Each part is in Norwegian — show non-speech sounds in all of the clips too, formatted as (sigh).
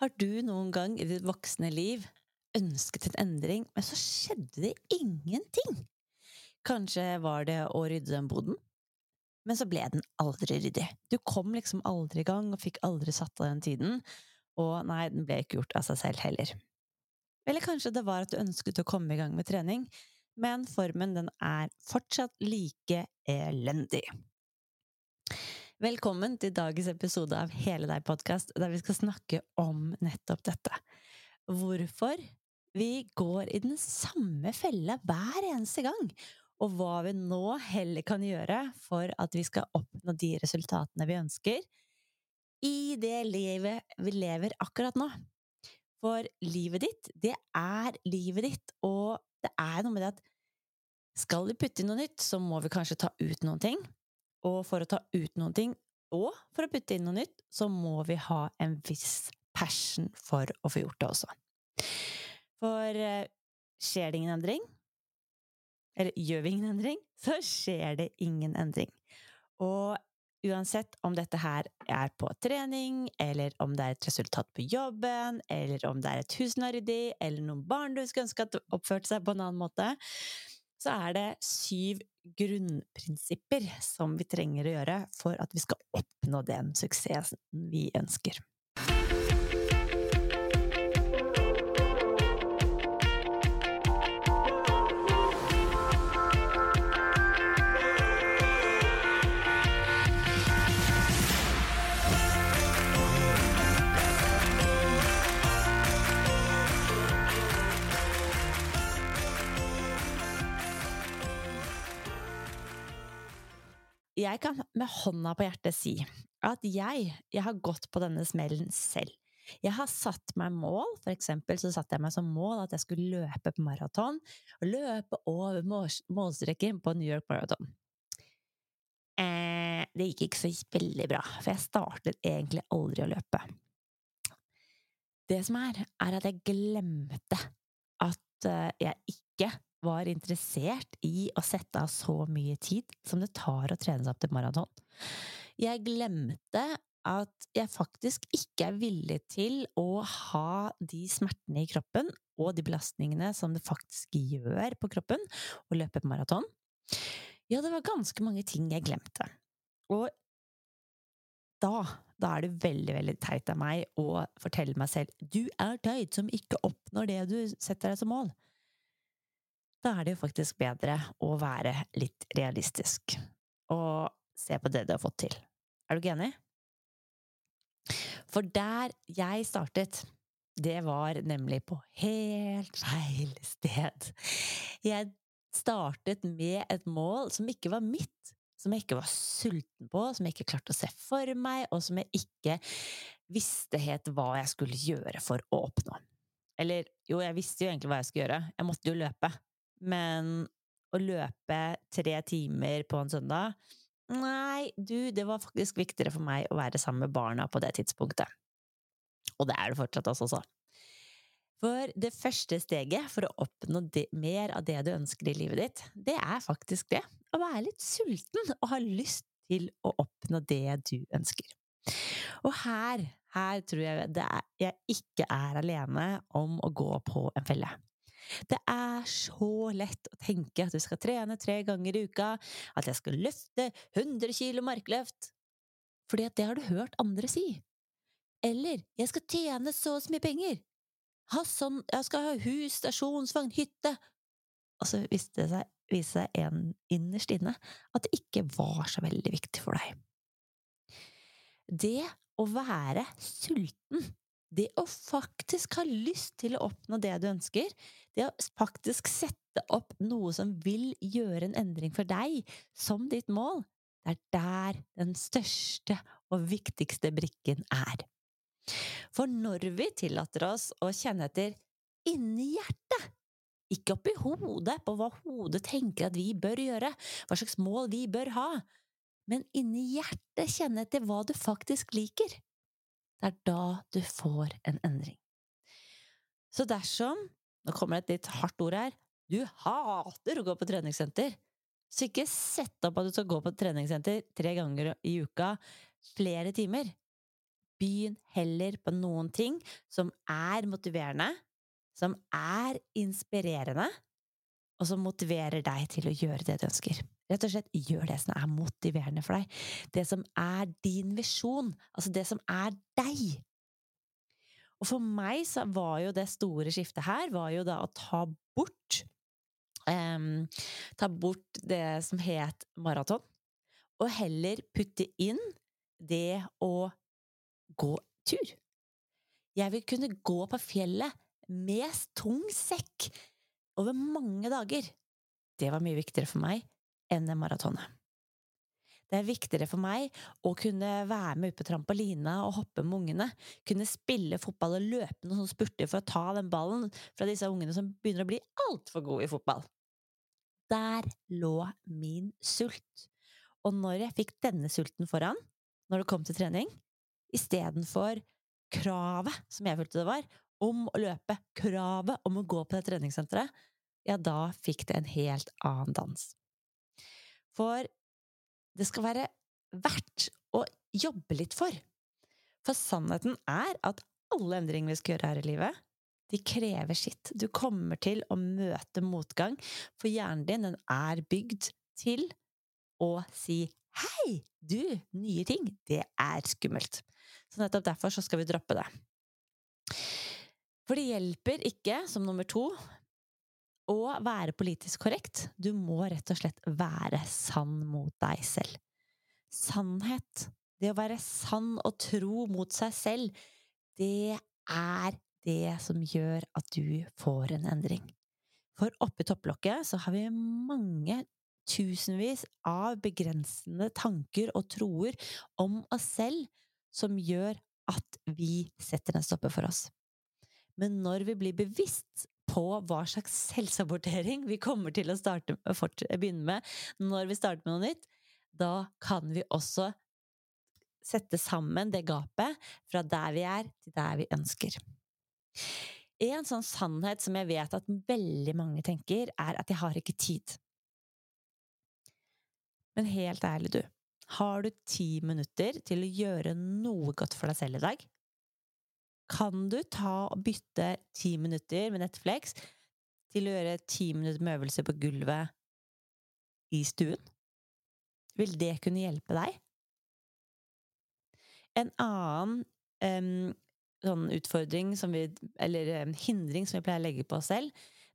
Har du noen gang i ditt voksne liv ønsket en endring, men så skjedde det ingenting? Kanskje var det å rydde den boden, men så ble den aldri ryddig. Du kom liksom aldri i gang og fikk aldri satt av den tiden, og nei, den ble ikke gjort av seg selv heller. Eller kanskje det var at du ønsket å komme i gang med trening, men formen den er fortsatt like elendig. Velkommen til dagens episode av Hele deg podkast, der vi skal snakke om nettopp dette. Hvorfor vi går i den samme fella hver eneste gang, og hva vi nå heller kan gjøre for at vi skal oppnå de resultatene vi ønsker i det livet vi lever akkurat nå. For livet ditt, det er livet ditt, og det er noe med det at skal vi putte inn noe nytt, så må vi kanskje ta ut noen ting. Og for å ta ut noen ting, og for å putte inn noe nytt, så må vi ha en viss passion for å få gjort det også. For eh, skjer det ingen endring, eller gjør vi ingen endring, (laughs) så skjer det ingen endring. Og uansett om dette her er på trening, eller om det er et resultat på jobben, eller om det er et hus som er ryddig, eller noen barn du skulle ønske at oppførte seg på en annen måte, så er det syv grunnprinsipper som vi trenger å gjøre for at vi skal oppnå den suksessen vi ønsker. Jeg kan med hånda på hjertet si at jeg, jeg har gått på denne smellen selv. Jeg har satt meg mål, for eksempel så satte jeg meg som mål at jeg skulle løpe på maraton, og løpe over målstreken på New York Marathon. Eh, det gikk ikke så veldig bra, for jeg startet egentlig aldri å løpe. Det som er, er at jeg glemte at eh, jeg ikke var interessert i å sette av så mye tid som det tar å trene seg opp til maraton. Jeg glemte at jeg faktisk ikke er villig til å ha de smertene i kroppen og de belastningene som det faktisk gjør på kroppen å løpe på maraton. Ja, det var ganske mange ting jeg glemte. Og da, da er det veldig, veldig teit av meg å fortelle meg selv du er teit som ikke oppnår det du setter deg som mål da er det jo faktisk bedre å være litt realistisk og se på det du har fått til. Er du ikke enig? For der jeg startet, det var nemlig på helt feil sted. Jeg startet med et mål som ikke var mitt, som jeg ikke var sulten på, som jeg ikke klarte å se for meg, og som jeg ikke visste helt hva jeg skulle gjøre for å oppnå. Eller jo, jeg visste jo egentlig hva jeg skulle gjøre, jeg måtte jo løpe, men å løpe tre timer på en søndag Nei, du, det var faktisk viktigere for meg å være sammen med barna på det tidspunktet. Og det er det fortsatt også, så. For det første steget for å oppnå det, mer av det du ønsker i livet ditt, det er faktisk det. Å være litt sulten og ha lyst til å oppnå det du ønsker. Og her, her tror jeg det er, jeg ikke er alene om å gå på en felle. Det er så lett å tenke at du skal trene tre ganger i uka, at jeg skal løfte 100 kilo markløft, fordi at det har du hørt andre si. Eller jeg skal tjene så og så mye penger. Ha sånn, jeg skal ha hus, stasjonsvogn, hytte. Og så viste det seg, viste seg en innerst inne at det ikke var så veldig viktig for deg. Det å være sulten det å faktisk ha lyst til å oppnå det du ønsker, det å faktisk sette opp noe som vil gjøre en endring for deg, som ditt mål, det er der den største og viktigste brikken er. For når vi tillater oss å kjenne etter inni hjertet, ikke oppi hodet på hva hodet tenker at vi bør gjøre, hva slags mål vi bør ha, men inni hjertet kjenne etter hva du faktisk liker, det er da du får en endring. Så dersom Nå kommer det et litt hardt ord her. Du hater å gå på treningssenter. Så ikke sett opp at du skal gå på treningssenter tre ganger i uka flere timer. begynn heller på noen ting som er motiverende, som er inspirerende, og som motiverer deg til å gjøre det du ønsker. Rett og slett gjør det som er motiverende for deg. Det som er din visjon. Altså det som er deg. Og for meg så var jo det store skiftet her var jo da å ta bort um, Ta bort det som het maraton, og heller putte inn det å gå tur. Jeg vil kunne gå på fjellet med tung sekk over mange dager. Det var mye viktigere for meg enn det maratonet. Det er viktigere for meg å kunne være med ut på trampolina og hoppe med ungene, kunne spille fotball og løpe noen spurter for å ta den ballen fra disse ungene som begynner å bli altfor gode i fotball. Der lå min sult. Og når jeg fikk denne sulten foran, når det kom til trening, istedenfor kravet, som jeg følte det var, om å løpe, kravet om å gå på det treningssenteret, ja, da fikk det en helt annen dans. For det skal være verdt å jobbe litt for. For sannheten er at alle endringer vi skal gjøre her i livet, de krever sitt. Du kommer til å møte motgang, for hjernen din den er bygd til å si hei, du, nye ting, det er skummelt. Så nettopp derfor så skal vi droppe det. For det hjelper ikke, som nummer to, å være politisk korrekt. Du må rett og slett være sann mot deg selv. Sannhet, det å være sann og tro mot seg selv, det er det som gjør at du får en endring. For oppi topplokket så har vi mange tusenvis av begrensende tanker og troer om oss selv som gjør at vi setter en stopper for oss. Men når vi blir bevisst på hva slags selvsabortering vi kommer til å starte, begynne med når vi starter med noe nytt, da kan vi også sette sammen det gapet fra der vi er, til der vi ønsker. En sånn sannhet som jeg vet at veldig mange tenker, er at jeg har ikke tid. Men helt ærlig, du. Har du ti minutter til å gjøre noe godt for deg selv i dag? Kan du ta og bytte ti minutter med Netflix til å gjøre ti minutter med øvelse på gulvet i stuen? Vil det kunne hjelpe deg? En annen um, sånn utfordring vi, eller um, hindring som vi pleier å legge på oss selv,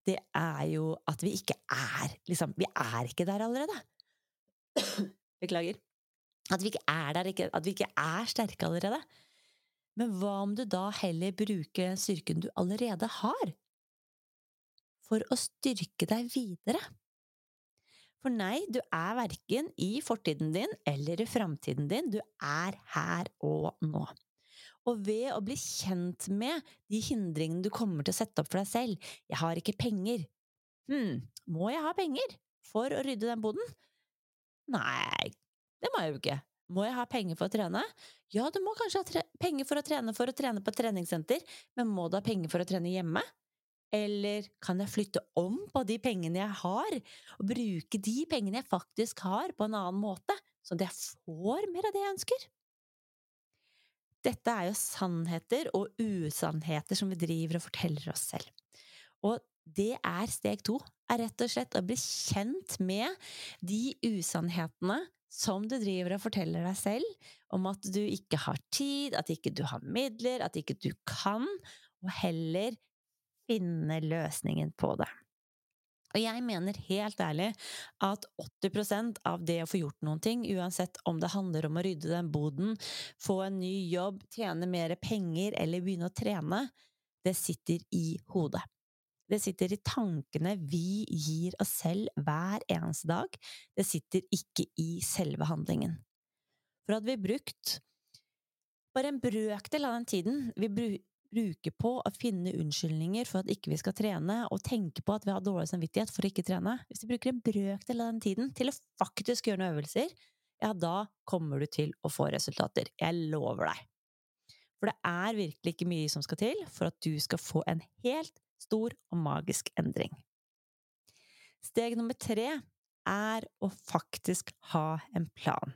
det er jo at vi ikke er liksom, Vi er ikke der allerede. Beklager. At vi ikke er der, at vi ikke er sterke allerede. Men hva om du da heller bruker styrken du allerede har, for å styrke deg videre? For nei, du er verken i fortiden din eller i framtiden din, du er her og nå. Og ved å bli kjent med de hindringene du kommer til å sette opp for deg selv – jeg har ikke penger. Hm, må jeg ha penger for å rydde den boden? Nei, det må jeg jo ikke. Må jeg ha penger for å trene? Ja, du må kanskje ha penger for å trene for å trene på et treningssenter, men må du ha penger for å trene hjemme? Eller kan jeg flytte om på de pengene jeg har, og bruke de pengene jeg faktisk har, på en annen måte, sånn at jeg får mer av det jeg ønsker? Dette er jo sannheter og usannheter som vi driver og forteller oss selv. Og det er steg to, er rett og slett å bli kjent med de usannhetene som du driver og forteller deg selv om at du ikke har tid, at ikke du har midler, at ikke du kan, og heller finne løsningen på det. Og jeg mener helt ærlig at 80% av det å få gjort noen ting, uansett om det handler om å rydde den boden, få en ny jobb, tjene mer penger eller begynne å trene, det sitter i hodet. Det sitter i tankene vi gir oss selv hver eneste dag. Det sitter ikke i selve handlingen. For hadde vi brukt bare en brøkdel av den tiden vi bruker på å finne unnskyldninger for at ikke vi skal trene, og tenke på at vi har dårlig samvittighet for å ikke trene Hvis vi bruker en brøkdel av den tiden til å faktisk gjøre noen øvelser, ja, da kommer du til å få resultater. Jeg lover deg. For det er virkelig ikke mye som skal til for at du skal få en helt stor og magisk endring. Steg nummer tre er å faktisk ha en plan.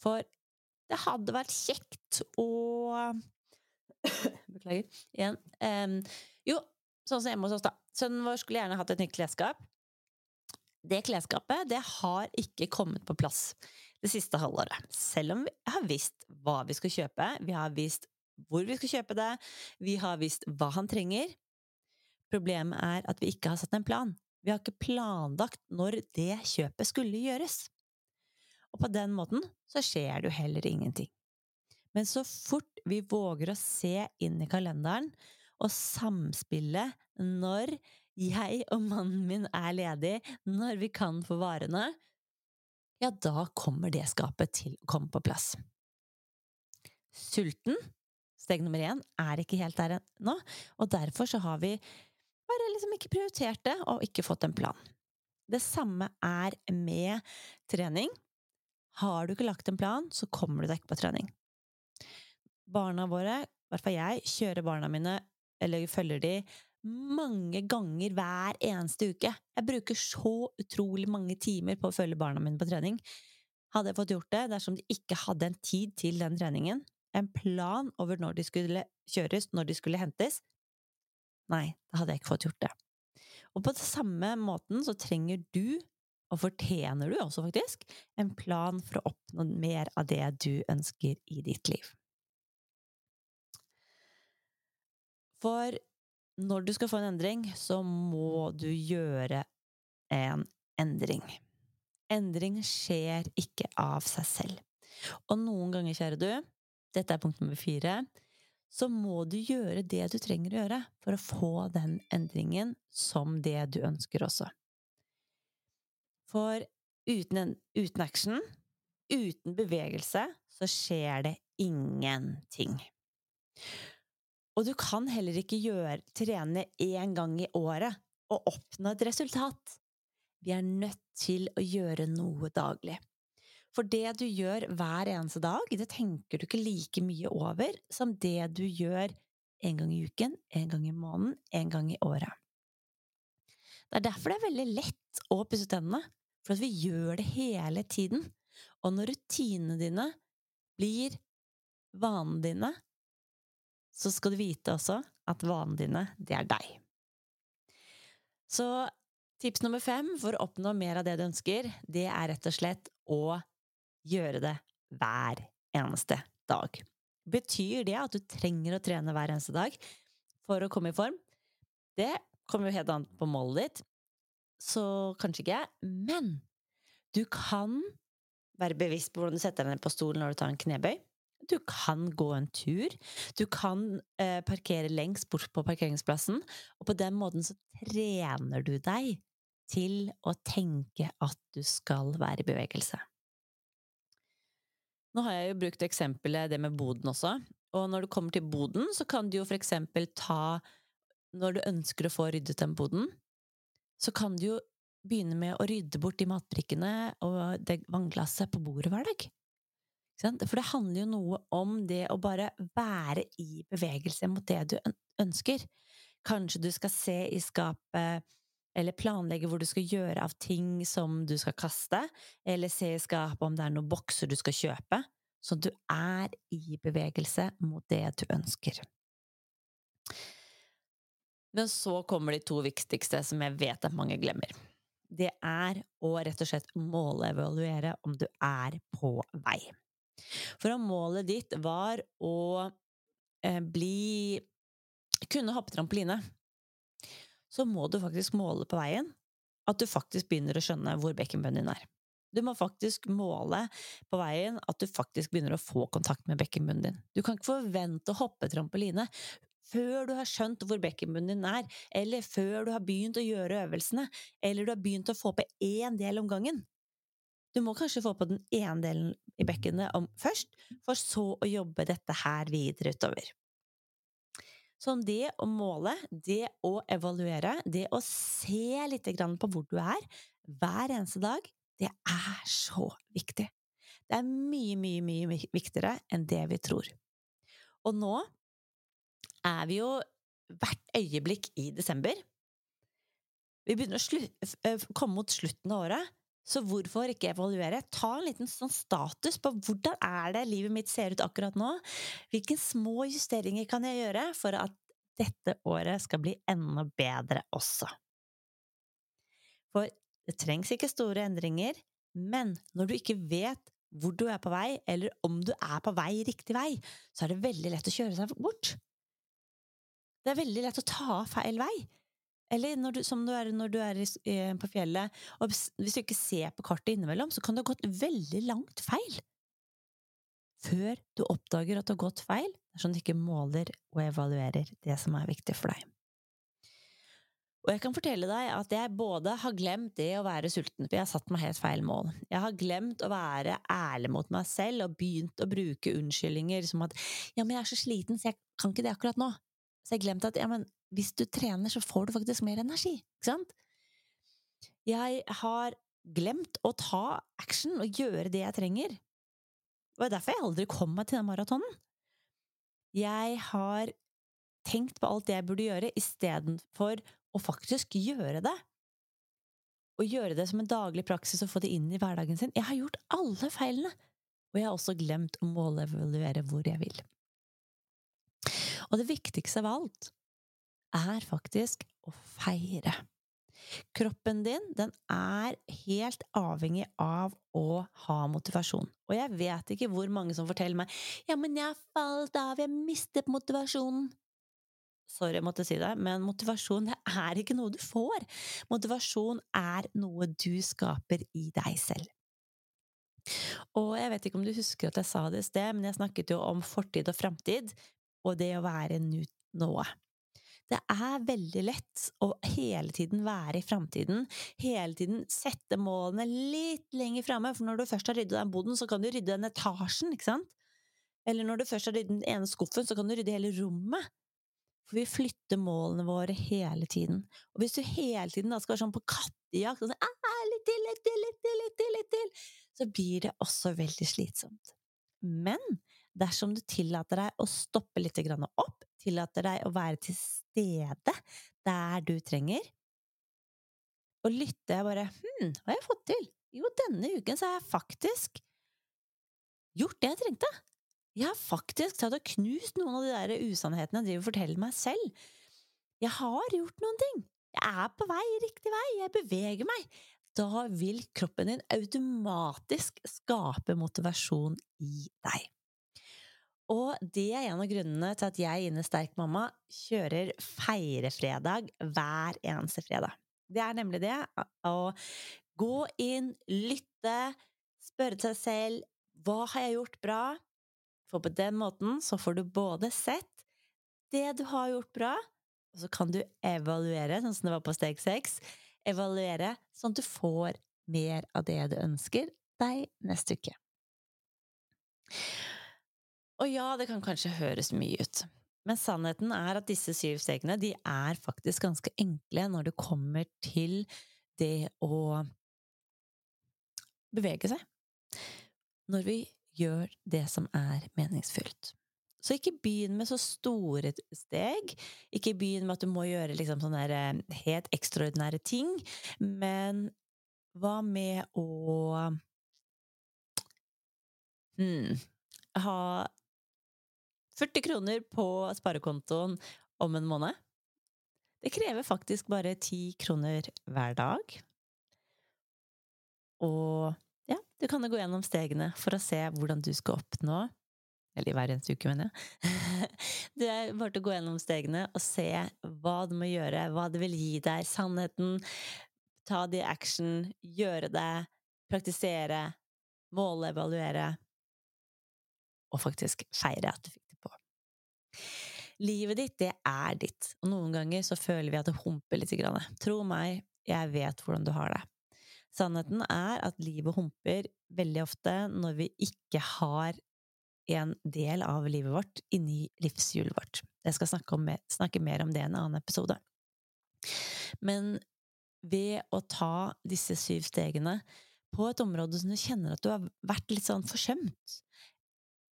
For det hadde vært kjekt å (coughs) Beklager. Igjen. Um, jo, sånn som hjemme hos oss, da. Sønnen vår skulle gjerne hatt et nytt klesskap. Det klesskapet det har ikke kommet på plass det siste halvåret. Selv om vi har visst hva vi skal kjøpe, vi har visst hvor vi skal kjøpe det, vi har visst hva han trenger. Problemet er at vi ikke har satt en plan. Vi har ikke planlagt når det kjøpet skulle gjøres. Og på den måten så skjer det jo heller ingenting. Men så fort vi våger å se inn i kalenderen og samspille når jeg og mannen min er ledig, når vi kan få varene, ja, da kommer det skapet til å komme på plass. Sulten, steg nummer én, er ikke helt der ennå, og derfor så har vi bare liksom ikke prioritert det og ikke fått en plan. Det samme er med trening. Har du ikke lagt en plan, så kommer du deg ikke på trening. Barna våre, i hvert fall jeg, kjører barna mine, eller følger de, mange ganger hver eneste uke. Jeg bruker så utrolig mange timer på å følge barna mine på trening. Hadde jeg fått gjort det dersom de ikke hadde en tid til den treningen, en plan over når de skulle kjøres, når de skulle hentes, nei, da hadde jeg ikke fått gjort det. Og på den samme måten så trenger du og fortjener du også, faktisk, en plan for å oppnå mer av det du ønsker i ditt liv. For når du skal få en endring, så må du gjøre en endring. Endring skjer ikke av seg selv. Og noen ganger, kjære du, dette er punkt nummer fire, så må du gjøre det du trenger å gjøre for å få den endringen som det du ønsker også. For uten, uten action, uten bevegelse, så skjer det ingenting. Og du kan heller ikke gjøre, trene én gang i året og oppnå et resultat. Vi er nødt til å gjøre noe daglig. For det du gjør hver eneste dag, det tenker du ikke like mye over som det du gjør en gang i uken, en gang i måneden, en gang i året. Det er derfor det er veldig lett å pusse tennene, for at vi gjør det hele tiden. Og når rutinene dine blir vanene dine, så skal du vite også at vanene dine, det er deg. Så tips nummer fem for å oppnå mer av det du ønsker, det er rett og slett å gjøre det hver eneste dag. Betyr det at du trenger å trene hver eneste dag for å komme i form? Det kommer jo helt an på målet ditt, så kanskje ikke. Men du kan være bevisst på hvordan du setter deg ned på stolen når du tar en knebøy. Du kan gå en tur. Du kan eh, parkere lengst bort på parkeringsplassen. Og på den måten så trener du deg til å tenke at du skal være i bevegelse. Nå har jeg jo brukt eksempelet det med boden også. Og når du kommer til boden, så kan du jo for eksempel ta Når du ønsker å få ryddet den boden, så kan du jo begynne med å rydde bort de matbrikkene og det vannglasset på bordet hver dag. For det handler jo noe om det å bare være i bevegelse mot det du ønsker. Kanskje du skal se i skapet eller planlegge hvor du skal gjøre av ting som du skal kaste, eller se i skapet om det er noen bokser du skal kjøpe, så du er i bevegelse mot det du ønsker. Men så kommer de to viktigste som jeg vet at mange glemmer. Det er å rett og slett måleevaluere om du er på vei. For om målet ditt var å eh, bli kunne hoppe trampoline, så må du faktisk måle på veien at du faktisk begynner å skjønne hvor bekkenbunnen din er. Du må faktisk måle på veien at du faktisk begynner å få kontakt med bekkenbunnen din. Du kan ikke forvente å hoppe trampoline før du har skjønt hvor bekkenbunnen din er, eller før du har begynt å gjøre øvelsene, eller du har begynt å få på én del om gangen. Du må kanskje få på den ene delen i bekkenet først, for så å jobbe dette her videre utover. Så det å måle, det å evaluere, det å se litt på hvor du er hver eneste dag, det er så viktig. Det er mye, mye, mye viktigere enn det vi tror. Og nå er vi jo hvert øyeblikk i desember. Vi begynner å komme mot slutten av året, Så hvorfor ikke evaluere? Ta en liten sånn status på hvordan er det livet mitt ser ut akkurat nå? Hvilke små justeringer kan jeg gjøre for at dette året skal bli enda bedre også? For det trengs ikke store endringer, men når du ikke vet hvor du er på vei, eller om du er på vei riktig vei, så er det veldig lett å kjøre seg bort. Det er veldig lett å ta feil vei. Eller du, som du er når du er på fjellet, og hvis du ikke ser på kartet innimellom, så kan du ha gått veldig langt feil. Før du oppdager at du har gått feil, dersom du ikke måler og evaluerer det som er viktig for deg. Og jeg kan fortelle deg at jeg både har glemt det å være sulten, for jeg har satt meg helt feil mål. Jeg har glemt å være ærlig mot meg selv og begynt å bruke unnskyldninger som at ja, men jeg er så sliten, så jeg kan ikke det akkurat nå. Så jeg har glemt at ja, men hvis du trener, så får du faktisk mer energi, ikke sant? Jeg har glemt å ta action og gjøre det jeg trenger. Det er derfor jeg aldri kom meg til den maratonen. Jeg har tenkt på alt det jeg burde gjøre, istedenfor å faktisk gjøre det. Og gjøre det som en daglig praksis og få det inn i hverdagen sin. Jeg har gjort alle feilene, og jeg har også glemt å målevaluere hvor jeg vil. Og det viktigste av alt er faktisk å feire. Kroppen din, den er helt avhengig av å ha motivasjon. Og jeg vet ikke hvor mange som forteller meg 'ja, men jeg falt av, jeg mistet motivasjonen'. Sorry, jeg måtte si det, men motivasjon det er ikke noe du får. Motivasjon er noe du skaper i deg selv. Og jeg vet ikke om du husker at jeg sa det i sted, men jeg snakket jo om fortid og framtid, og det å være noe. Det er veldig lett å hele tiden være i framtiden, hele tiden sette målene litt lenger framme, for når du først har ryddet den boden, så kan du rydde den etasjen, ikke sant? Eller når du først har ryddet den ene skuffen, så kan du rydde hele rommet. For vi flytter målene våre hele tiden. Og hvis du hele tiden da skal være sånn på kattejakt og sånn litt til, litt til, litt til, litt til, litt til, så blir det også veldig slitsomt. Men dersom du tillater deg å stoppe litt opp, tillater deg å være til stede der du trenger, og lytter jeg bare Hm, hva har jeg fått til? Jo, denne uken så har jeg faktisk gjort det jeg trengte. Jeg har faktisk tatt og knust noen av de der usannhetene jeg driver og forteller meg selv. Jeg har gjort noen ting. Jeg er på vei riktig vei. Jeg beveger meg. Da vil kroppen din automatisk skape motivasjon i deg. Og det er en av grunnene til at jeg inne Sterk mamma kjører feirefredag hver eneste fredag. Det er nemlig det å gå inn, lytte, spørre seg selv hva har jeg gjort bra, for på den måten så får du både sett det du har gjort bra, og så kan du evaluere, sånn som det var på steg seks. Evaluere sånn at du får mer av det du ønsker deg neste uke. Og ja, det kan kanskje høres mye ut, men sannheten er at disse syv stegene de er faktisk ganske enkle når det kommer til det å bevege seg. Når vi gjør det som er meningsfylt. Så ikke begynn med så store steg. Ikke begynn med at du må gjøre liksom sånne eh, helt ekstraordinære ting. Men hva med å hmm, ha 40 kroner på sparekontoen om en måned? Det krever faktisk bare 10 kroner hver dag. Og ja, du kan jo gå gjennom stegene for å se hvordan du skal oppnå Eller hver eneste uke, mener jeg. (laughs) Det er bare til å gå gjennom stegene og se hva du må gjøre, hva det vil gi deg, sannheten. Ta det i action, gjøre det, praktisere, måle, evaluere. Og faktisk feire at du fikk. Livet ditt, det er ditt, og noen ganger så føler vi at det humper litt. Tro meg, jeg vet hvordan du har det. Sannheten er at livet humper veldig ofte når vi ikke har en del av livet vårt inni livshjulet vårt. Jeg skal snakke, om, snakke mer om det i en annen episode. Men ved å ta disse syv stegene på et område som du kjenner at du har vært litt sånn forsømt,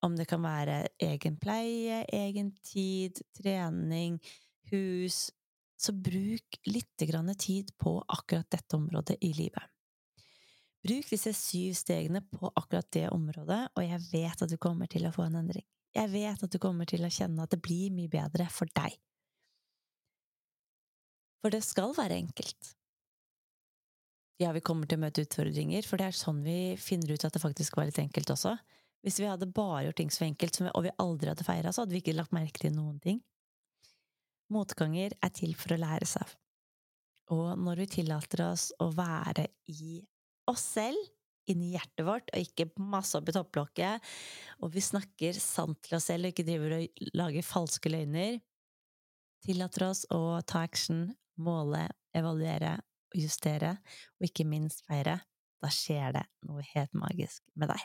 om det kan være egen pleie, egen tid, trening, hus, så bruk litt tid på akkurat dette området i livet. Bruk disse syv stegene på akkurat det området, og jeg vet at du kommer til å få en endring. Jeg vet at du kommer til å kjenne at det blir mye bedre for deg. For det skal være enkelt. Ja, vi kommer til å møte utfordringer, for det er sånn vi finner ut at det faktisk var litt enkelt også. Hvis vi hadde bare gjort ting så enkelt, og vi aldri hadde feira, så hadde vi ikke lagt merke til noen ting. Motganger er til for å læres av. Og når vi tillater oss å være i oss selv, inni hjertet vårt, og ikke masse opp i topplokket, og vi snakker sant til oss selv og ikke driver og lager falske løgner, tillater oss å ta action, måle, evaluere justere, og ikke minst feire, da skjer det noe helt magisk med deg.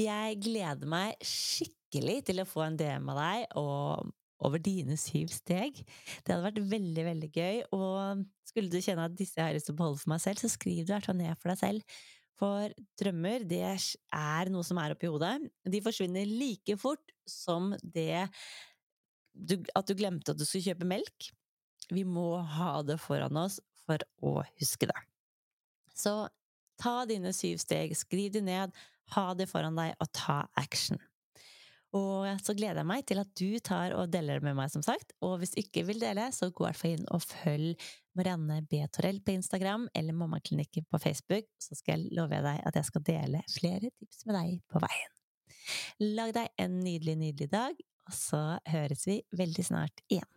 Jeg gleder meg skikkelig til å få en DM av deg og over dine syv steg. Det hadde vært veldig, veldig gøy. Og skulle du kjenne at disse har lyst til å beholde for meg selv, så skriv det i hvert ned for deg selv. For drømmer, det er noe som er oppi hodet. De forsvinner like fort som det du, at du glemte at du skulle kjøpe melk. Vi må ha det foran oss for å huske det. Så ta dine syv steg, skriv de ned, ha det foran deg, og ta action. Og så gleder jeg meg til at du tar og deler det med meg, som sagt. Og hvis du ikke vil dele, så gå i hvert fall inn og følg Marianne B. Torell på Instagram eller Mammaklinikken på Facebook, så skal jeg love deg at jeg skal dele flere tips med deg på veien. Lag deg en nydelig, nydelig dag, og så høres vi veldig snart igjen.